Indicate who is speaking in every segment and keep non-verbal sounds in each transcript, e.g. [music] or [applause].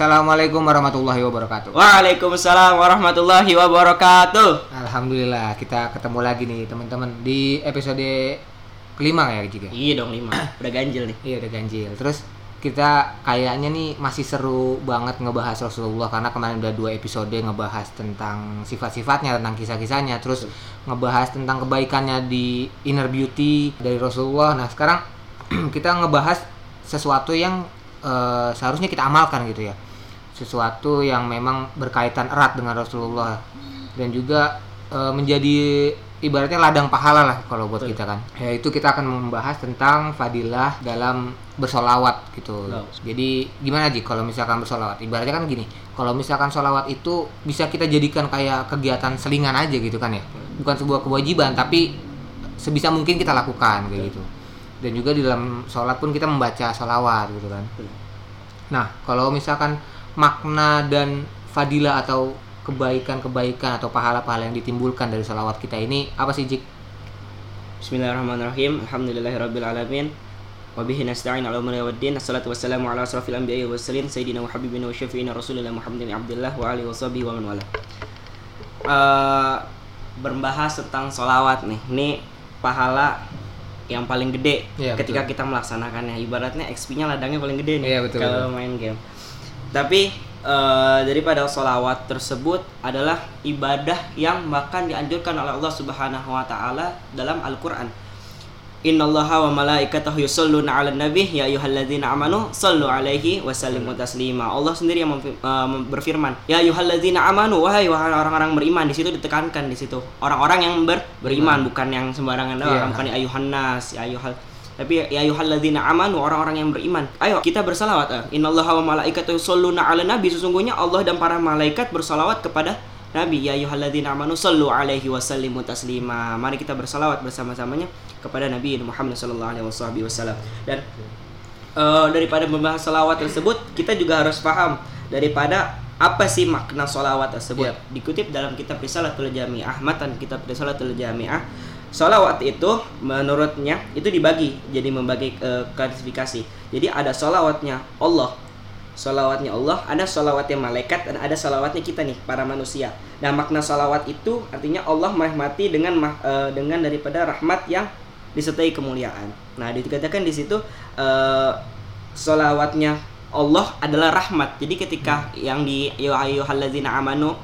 Speaker 1: Assalamualaikum warahmatullahi wabarakatuh.
Speaker 2: Waalaikumsalam warahmatullahi wabarakatuh.
Speaker 1: Alhamdulillah kita ketemu lagi nih teman-teman di episode kelima ya juga.
Speaker 2: Iya dong lima. [clears throat] Udah ganjil nih.
Speaker 1: Iya udah ganjil. Terus kita kayaknya nih masih seru banget ngebahas Rasulullah karena kemarin udah dua episode ngebahas tentang sifat-sifatnya tentang kisah-kisahnya terus ngebahas tentang kebaikannya di inner beauty dari Rasulullah nah sekarang [clears throat] kita ngebahas sesuatu yang eh, seharusnya kita amalkan gitu ya sesuatu yang memang berkaitan erat dengan Rasulullah. Dan juga eh, menjadi ibaratnya ladang pahala lah kalau buat
Speaker 2: Betul.
Speaker 1: kita kan. Yaitu kita akan membahas tentang fadilah dalam bersolawat gitu.
Speaker 2: Bagus.
Speaker 1: jadi gimana sih kalau misalkan bersolawat? Ibaratnya kan gini kalau misalkan solawat itu bisa kita jadikan kayak kegiatan selingan aja gitu kan ya. Bukan sebuah kewajiban tapi sebisa mungkin kita lakukan kayak gitu. Dan juga di dalam sholat pun kita membaca solawat gitu kan. Nah kalau misalkan makna dan fadilah atau kebaikan-kebaikan atau pahala-pahala yang ditimbulkan dari solawat kita ini apa sih Jik?
Speaker 2: Bismillahirrahmanirrahim. Alhamdulillahirabbil alamin. Wa bihi nasta'in ala umuri waddin. Assalatu wassalamu ala asrafil anbiya'i wa mursalin sayyidina wa habibina wa syafi'ina rasulillah Muhammadin Abdullah wa alihi wa sahbihi wa man wala. Eh, berbahas tentang solawat nih. Ini pahala yang paling gede
Speaker 1: Iya,
Speaker 2: ketika
Speaker 1: betul.
Speaker 2: kita melaksanakannya. Ibaratnya XP-nya ladangnya paling gede nih
Speaker 1: Iya, betul,
Speaker 2: kalau
Speaker 1: betul.
Speaker 2: main game. Tapi eh, daripada solawat tersebut adalah ibadah yang bahkan dianjurkan oleh Allah Subhanahu Wa Taala dalam Al-Quran. Innallaha wa malaikatahu yusholluna 'alan nabi ya ayyuhalladzina amanu sallu 'alaihi wa sallimu taslima. Allah sendiri yang mem- berfirman, "Ya ayyuhalladzina amanu wahai wahai orang-orang beriman." Di situ ditekankan di situ. Orang-orang yang ber- beriman bukan yang sembarangan doang, bukan ya ayyuhan nas, ya ayyuhal tapi ya ayyuhalladzina amanu orang-orang yang beriman. Ayo kita bersalawat. Eh. Innallaha wa malaikatahu yusholluna 'alan nabi. Sesungguhnya Allah dan para malaikat bersalawat kepada Nabi ya ayyuhalladzina amanu sallu alaihi wa sallimu taslima. Mari kita bersalawat bersama-samanya kepada Nabi Muhammad sallallahu alaihi wasallam. Dan eh, daripada membahas salawat tersebut, kita juga harus paham daripada apa sih makna salawat tersebut.
Speaker 1: Yap.
Speaker 2: Dikutip dalam kitab Risalatul Jami'ah, matan kitab Risalatul Jami'ah, salawat itu menurutnya itu dibagi jadi membagi eh, klasifikasi. Jadi ada salawatnya Allah, Salawatnya Allah, ada salawatnya malaikat dan ada salawatnya kita nih para manusia. Nah makna salawat itu artinya Allah merahmati dengan eh, dengan daripada rahmat yang disertai kemuliaan. Nah dikatakan di situ eh, salawatnya Allah adalah rahmat. Jadi ketika yang di ya ayyuhallazina amanu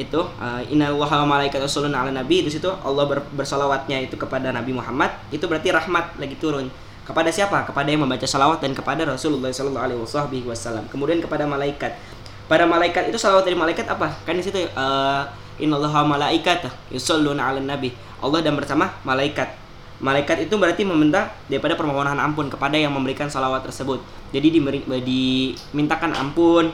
Speaker 2: itu uh, innallaha wa malaikatahu yusholluna 'alan nabi di situ Allah ber, bersalawatnya itu kepada Nabi Muhammad itu berarti rahmat lagi turun. Kepada siapa? Kepada yang membaca salawat dan kepada Rasulullah sallallahu alaihi wasallam kemudian kepada malaikat. Pada malaikat itu salawat dari malaikat apa? Kan di situ uh, innallaha wa malaikatahu yusholluna 'alan nabi. Allah dan bersama malaikat. Malaikat itu berarti meminta daripada permohonan ampun kepada yang memberikan salawat tersebut. Jadi dimintakan ampun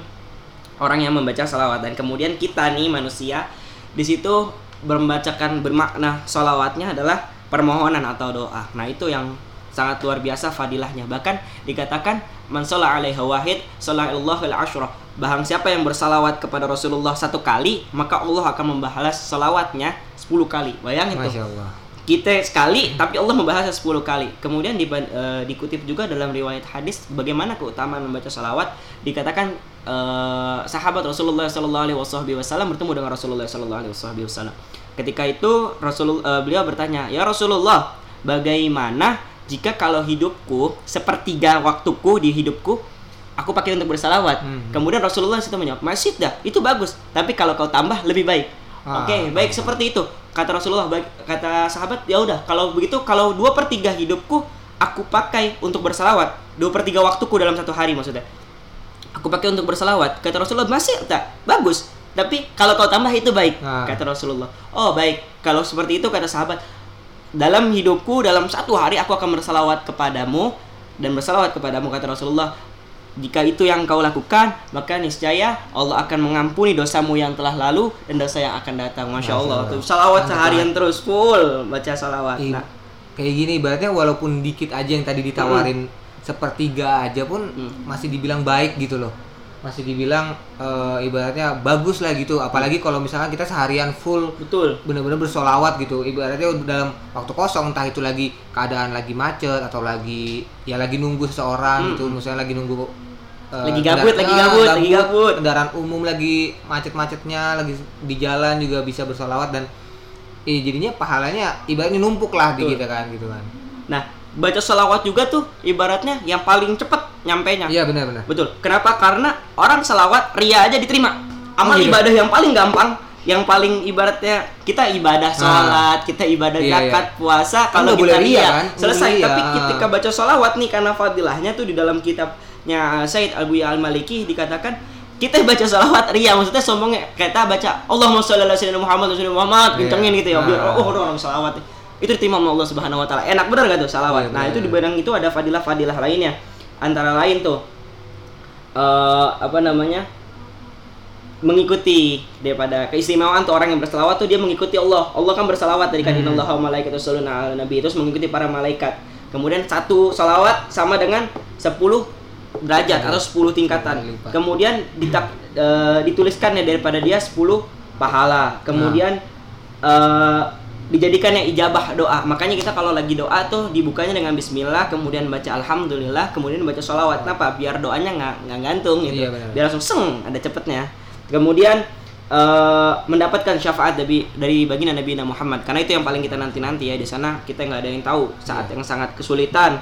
Speaker 2: orang yang membaca salawat dan kemudian kita nih manusia di situ membacakan bermakna salawatnya adalah permohonan atau doa. Nah itu yang sangat luar biasa fadilahnya. Bahkan dikatakan man sholla alaihi wahid sallallahu asyra. Bahang siapa yang bersalawat kepada Rasulullah satu kali, maka Allah akan membalas salawatnya 10 kali. Bayangin tuh
Speaker 1: Masya Allah
Speaker 2: kita sekali tapi Allah membahasnya 10 kali kemudian di, eh, dikutip juga dalam riwayat hadis bagaimana keutamaan membaca salawat dikatakan eh, sahabat Rasulullah Shallallahu Alaihi Wasallam bertemu dengan Rasulullah Shallallahu Alaihi Wasallam ketika itu Rasul eh, beliau bertanya ya Rasulullah bagaimana jika kalau hidupku sepertiga waktuku di hidupku aku pakai untuk bersalawat
Speaker 1: Hmm.
Speaker 2: kemudian Rasulullah itu menjawab masih dah itu bagus tapi kalau kau tambah lebih baik
Speaker 1: Ah,
Speaker 2: Oke, baik seperti itu. Kata Rasulullah, baik, kata sahabat, ya udah. Kalau begitu, kalau dua per tiga hidupku aku pakai untuk bersalawat, dua per tiga waktuku dalam satu hari maksudnya. Aku pakai untuk bersalawat. Kata Rasulullah, masih tak? Bagus. Tapi kalau kau tambah itu baik,
Speaker 1: Ah.
Speaker 2: kata Rasulullah. Oh baik, kalau seperti itu kata sahabat, dalam hidupku dalam satu hari aku akan bersalawat kepadamu dan bersalawat kepadamu kata Rasulullah. Jika itu yang kau lakukan maka niscaya Allah akan mengampuni dosamu yang telah lalu dan dosa yang akan datang. Masya Allah tuh. Salawat
Speaker 1: Mantap
Speaker 2: seharian terus full baca salawat.
Speaker 1: Ih,
Speaker 2: nah.
Speaker 1: Kayak gini ibaratnya walaupun dikit aja yang tadi ditawarin sepertiga aja pun
Speaker 2: Hmm.
Speaker 1: masih dibilang baik gitu loh. Masih dibilang eh, ibaratnya bagus lah gitu. Apalagi kalau misalkan kita seharian full
Speaker 2: betul.
Speaker 1: bener-bener bersolawat gitu. Ibaratnya dalam waktu kosong entah itu lagi keadaan lagi macet atau lagi ya lagi nunggu seseorang
Speaker 2: Hmm.
Speaker 1: gitu. Misalnya lagi nunggu eh,
Speaker 2: Lagi gabut, lagi gabut, lagi gabut.
Speaker 1: kendaraan umum lagi macet-macetnya lagi di jalan juga bisa bersolawat dan eh, jadinya pahalanya ibaratnya numpuk lah di kita kan gitu kan.
Speaker 2: Nah, baca salawat juga tuh ibaratnya yang paling cepet nyampenya.
Speaker 1: iya benar-benar
Speaker 2: Betul. Kenapa? Karena orang selawat ria aja diterima. Amal
Speaker 1: Oh, gitu?
Speaker 2: ibadah yang paling gampang, yang paling ibaratnya kita ibadah sholat, kita ibadah
Speaker 1: Iya,
Speaker 2: zakat, puasa.
Speaker 1: Kan
Speaker 2: Kalau
Speaker 1: boleh
Speaker 2: kita
Speaker 1: ria, kan?
Speaker 2: Selesai.
Speaker 1: ria.
Speaker 2: Tapi ketika baca sholawat nih karena fadilahnya tuh di dalam kitabnya Said Abu Al Maliki dikatakan kita baca sholawat ria maksudnya sombongnya kita baca Allahumma sholli ala sayyidina Muhammad wa Muhammad
Speaker 1: Iya.
Speaker 2: kencengin gitu ya biar
Speaker 1: Ah.
Speaker 2: oh orang sholawat. Itu diterima sama Allah Subhanahu wa taala enak bener gak tuh
Speaker 1: Iya,
Speaker 2: salawat nah
Speaker 1: bener.
Speaker 2: itu di bidang itu ada fadilah-fadilah lainnya antara lain tuh eh apa namanya mengikuti daripada keistimewaan tuh orang yang berselawat tuh dia mengikuti Allah. Allah kan berselawat dari kadin
Speaker 1: Hmm.
Speaker 2: Allah wa malaikatu nabi terus mengikuti para malaikat. Kemudian satu salawat sama dengan 10 derajat atau 10 tingkatan. Kemudian ditak, eh, dituliskannya daripada dia 10 pahala. Kemudian eh, dijadikannya ijabah doa. Makanya kita kalau lagi doa tuh dibukanya dengan bismillah, kemudian baca alhamdulillah, kemudian baca sholawat. Kenapa? Biar doanya nggak nggak gantung gitu.
Speaker 1: Iya, benar.
Speaker 2: Biar langsung seng ada cepetnya. Kemudian eh, mendapatkan syafaat dari dari baginda Nabi Muhammad. Karena itu yang paling kita nanti-nanti ya di sana kita nggak ada yang tahu saat
Speaker 1: Iya.
Speaker 2: yang sangat kesulitan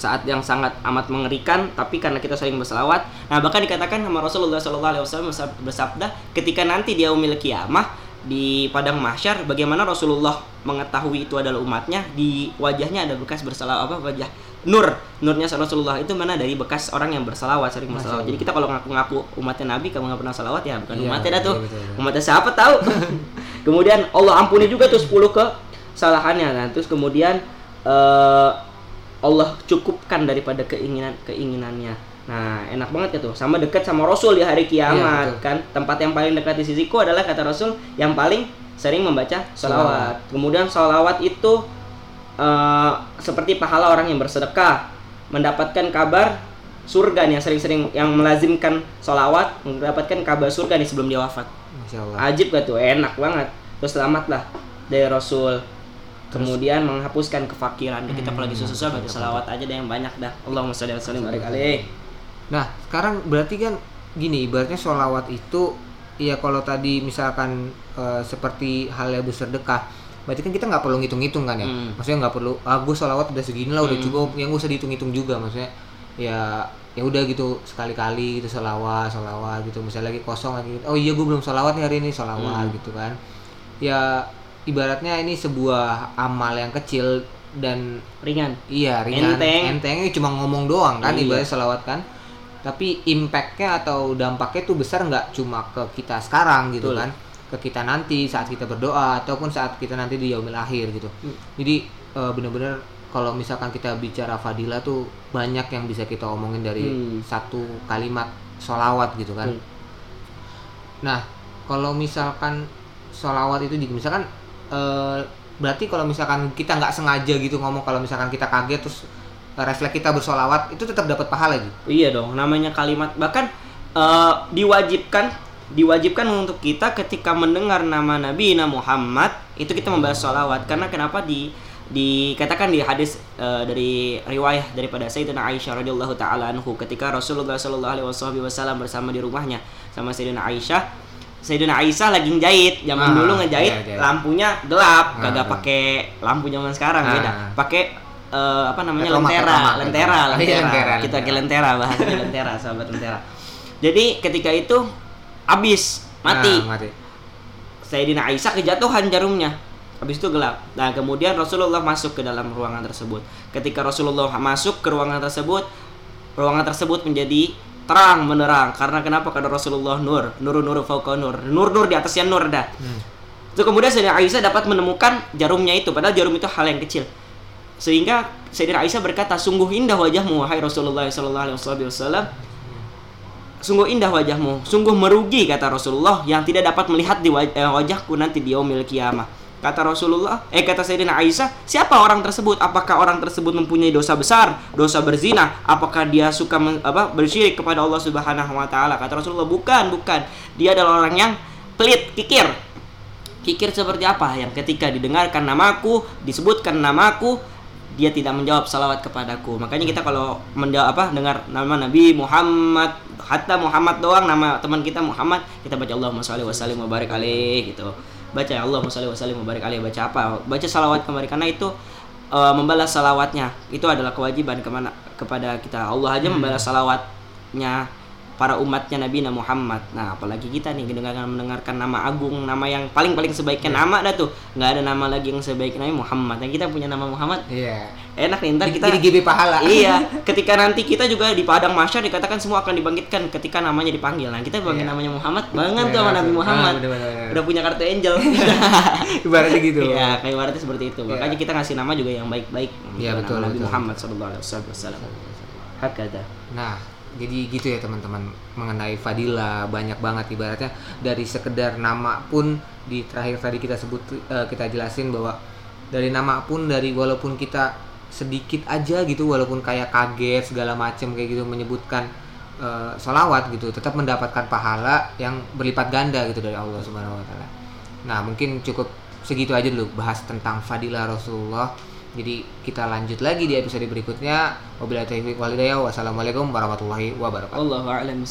Speaker 2: saat yang sangat amat mengerikan tapi karena kita sering berselawat nah bahkan dikatakan sama Rasulullah Wasallam bersabda ketika nanti dia memiliki kiamah di padang mahsyar bagaimana Rasulullah mengetahui itu adalah umatnya? Di wajahnya ada bekas berselawat apa wajah nur. Nurnya Rasulullah itu mana? Dari bekas orang yang berselawat sering
Speaker 1: Allah.
Speaker 2: jadi kita kalau ngaku-ngaku umatnya Nabi kamu nggak pernah selawat ya bukan
Speaker 1: Iya,
Speaker 2: umatnya dah tuh.
Speaker 1: iya, betul, betul.
Speaker 2: umatnya siapa tahu? [laughs] Kemudian Allah ampuni juga tuh 10 kesalahannya. Nah terus kemudian eh Allah cukupkan daripada keinginan keinginannya nah enak banget ya tuh sama dekat sama Rasul di hari
Speaker 1: Iya,
Speaker 2: kiamat
Speaker 1: betul.
Speaker 2: kan tempat yang paling dekat di sisiku adalah kata Rasul yang paling sering membaca sholawat kemudian sholawat itu eh, seperti pahala orang yang bersedekah mendapatkan kabar surga nih yang sering-sering yang melazimkan sholawat mendapatkan kabar surga nih sebelum dia wafat
Speaker 1: masya Allah
Speaker 2: Ajib gak tuh? Enak banget. Terus selamat lah dari Rasul. Kemudian menghapuskan kefakiran. Kita kalau lagi
Speaker 1: Hmm,
Speaker 2: susah baca salawat aja deh yang banyak dah. Allahumma sholli wa sallim barik alaih.
Speaker 1: Nah, sekarang berarti kan gini, ibaratnya sholawat itu ya kalau tadi misalkan eh, seperti hal yang bersedekah, berarti kan kita nggak perlu ngitung-ngitung kan ya.
Speaker 2: Hmm.
Speaker 1: Maksudnya nggak perlu, ah gue sholawat udah segini lah, udah
Speaker 2: Hmm.
Speaker 1: cukup, yang gue usah dihitung-hitung juga. Maksudnya ya ya udah gitu sekali-kali gitu sholawat, sholawat gitu. Misalnya lagi kosong lagi, oh iya gue belum sholawat nih hari ini sholawat
Speaker 2: Hmm.
Speaker 1: gitu kan. Ya ibaratnya ini sebuah amal yang kecil dan
Speaker 2: Ringan.
Speaker 1: Iya ringan,
Speaker 2: Enteng.
Speaker 1: entengnya cuma ngomong doang kan
Speaker 2: Iya.
Speaker 1: ibaratnya selawat kan. Tapi impactnya atau dampaknya tuh besar nggak cuma ke kita sekarang gitu
Speaker 2: Betul.
Speaker 1: kan, ke kita nanti saat kita berdoa ataupun saat kita nanti di yaumil akhir gitu.
Speaker 2: Hmm.
Speaker 1: Jadi eh, bener-bener kalau misalkan kita bicara fadilah tuh banyak yang bisa kita omongin dari
Speaker 2: Hmm.
Speaker 1: satu kalimat sholawat gitu kan.
Speaker 2: Hmm.
Speaker 1: Nah, kalau misalkan sholawat itu juga misalkan eh, berarti kalau misalkan kita nggak sengaja gitu ngomong kalau misalkan kita kaget terus refleks kita bersolawat itu tetap dapat pahala gitu.
Speaker 2: Iya dong, namanya kalimat bahkan eh, diwajibkan diwajibkan untuk kita ketika mendengar nama Nabi Muhammad itu kita membahas sholawat karena kenapa di dikatakan di hadis eh, dari riwayah daripada Sayyidina Aisyah radhiyallahu taala anhu ketika Rasulullah Shallallahu alaihi wasallam bersama di rumahnya sama Sayyidina Aisyah Sayyidina Aisyah lagi ngejahit zaman
Speaker 1: Ah,
Speaker 2: dulu ngejahit
Speaker 1: iya, iya.
Speaker 2: lampunya gelap
Speaker 1: Ah,
Speaker 2: kagak
Speaker 1: betul.
Speaker 2: pakai lampu zaman sekarang
Speaker 1: Ah.
Speaker 2: beda pakai eh, apa namanya lentera lentera.
Speaker 1: Iya,
Speaker 2: lentera.
Speaker 1: Lentera,
Speaker 2: kita ke lentera bahasanya lentera sahabat lentera. Jadi ketika itu habis mati.
Speaker 1: Nah, mati.
Speaker 2: Sayyidina Aisyah kejatuhan jarumnya. Habis itu gelap. Nah kemudian Rasulullah masuk ke dalam ruangan tersebut. Ketika Rasulullah masuk ke ruangan tersebut ruangan tersebut menjadi terang menerang. Karena kenapa? Karena Rasulullah nur. Nur nur fauqa nur. Nur nur di atasnya nur dah.
Speaker 1: Hmm.
Speaker 2: Terus kemudian Sayyidina Aisyah dapat menemukan jarumnya itu. Padahal jarum itu hal yang kecil. Sehingga Sayyidina Aisyah berkata, "Sungguh indah wajahmu wahai Rasulullah wasallam." Sungguh indah wajahmu, sungguh merugi kata Rasulullah yang tidak dapat melihat di waj- eh, wajahku nanti di yaumil kiamah. Kata Rasulullah, eh kata Sayyidina Aisyah, siapa orang tersebut? Apakah orang tersebut mempunyai dosa besar, dosa berzina? Apakah dia suka men- apa bersyirik kepada Allah Subhanahu wa taala? Kata Rasulullah, bukan, bukan. Dia adalah orang yang pelit, kikir. Kikir seperti apa? Yang ketika didengarkan namaku, disebutkan namaku, dia tidak menjawab salawat kepadaku. Makanya kita kalau menjawab apa dengar nama Nabi Muhammad hatta Muhammad doang nama teman kita Muhammad kita baca Allahumma sholli wa sallim wa barik alaih gitu. Baca ya Allahumma sholli wa sallim wa barik alaih baca apa? Baca salawat kembali karena itu uh, membalas salawatnya itu adalah kewajiban ke mana kepada kita. Allah aja membalas salawatnya para umatnya Nabi Muhammad. Nah, apalagi kita nih mendengarkan mendengarkan nama agung, nama yang paling paling sebaiknya
Speaker 1: Iya.
Speaker 2: nama dah tuh. nggak ada nama lagi yang sebaik Nabi Muhammad. Nah, kita punya nama Muhammad.
Speaker 1: Iya.
Speaker 2: Enak nih, ntar kita
Speaker 1: Jadi GB pahala.
Speaker 2: Iya, [laughs] ketika nanti kita juga di padang mahsyar dikatakan semua akan dibangkitkan ketika namanya dipanggil. Nah, kita panggil
Speaker 1: Iya.
Speaker 2: namanya Muhammad, banget
Speaker 1: Iya,
Speaker 2: tuh sama Nabi
Speaker 1: langsung.
Speaker 2: Muhammad.
Speaker 1: Ah, bener-bener.
Speaker 2: Udah punya kartu angel. [laughs]
Speaker 1: Ibaratnya gitu.
Speaker 2: Iya, kayak ibaratnya seperti itu.
Speaker 1: Iya.
Speaker 2: Makanya kita ngasih nama juga yang baik-baik.
Speaker 1: Iya,
Speaker 2: Nama
Speaker 1: betul,
Speaker 2: Nabi
Speaker 1: betul.
Speaker 2: Muhammad sallallahu alaihi wasallam. Hakada.
Speaker 1: Nah, jadi gitu ya teman-teman mengenai fadilah banyak banget ibaratnya dari sekedar nama pun di terakhir tadi kita sebut eh, kita jelasin bahwa dari nama pun dari walaupun kita sedikit aja gitu walaupun kayak kaget segala macem kayak gitu menyebutkan sholawat gitu tetap mendapatkan pahala yang berlipat ganda gitu dari Allah Subhanahu Wa Taala. Nah mungkin cukup segitu aja dulu bahas tentang fadilah Rasulullah. Jadi kita lanjut lagi di episode berikutnya. Wabillahi taufiq wal hidayah. Wassalamualaikum warahmatullahi wabarakatuh.
Speaker 2: Wallahu a'lam.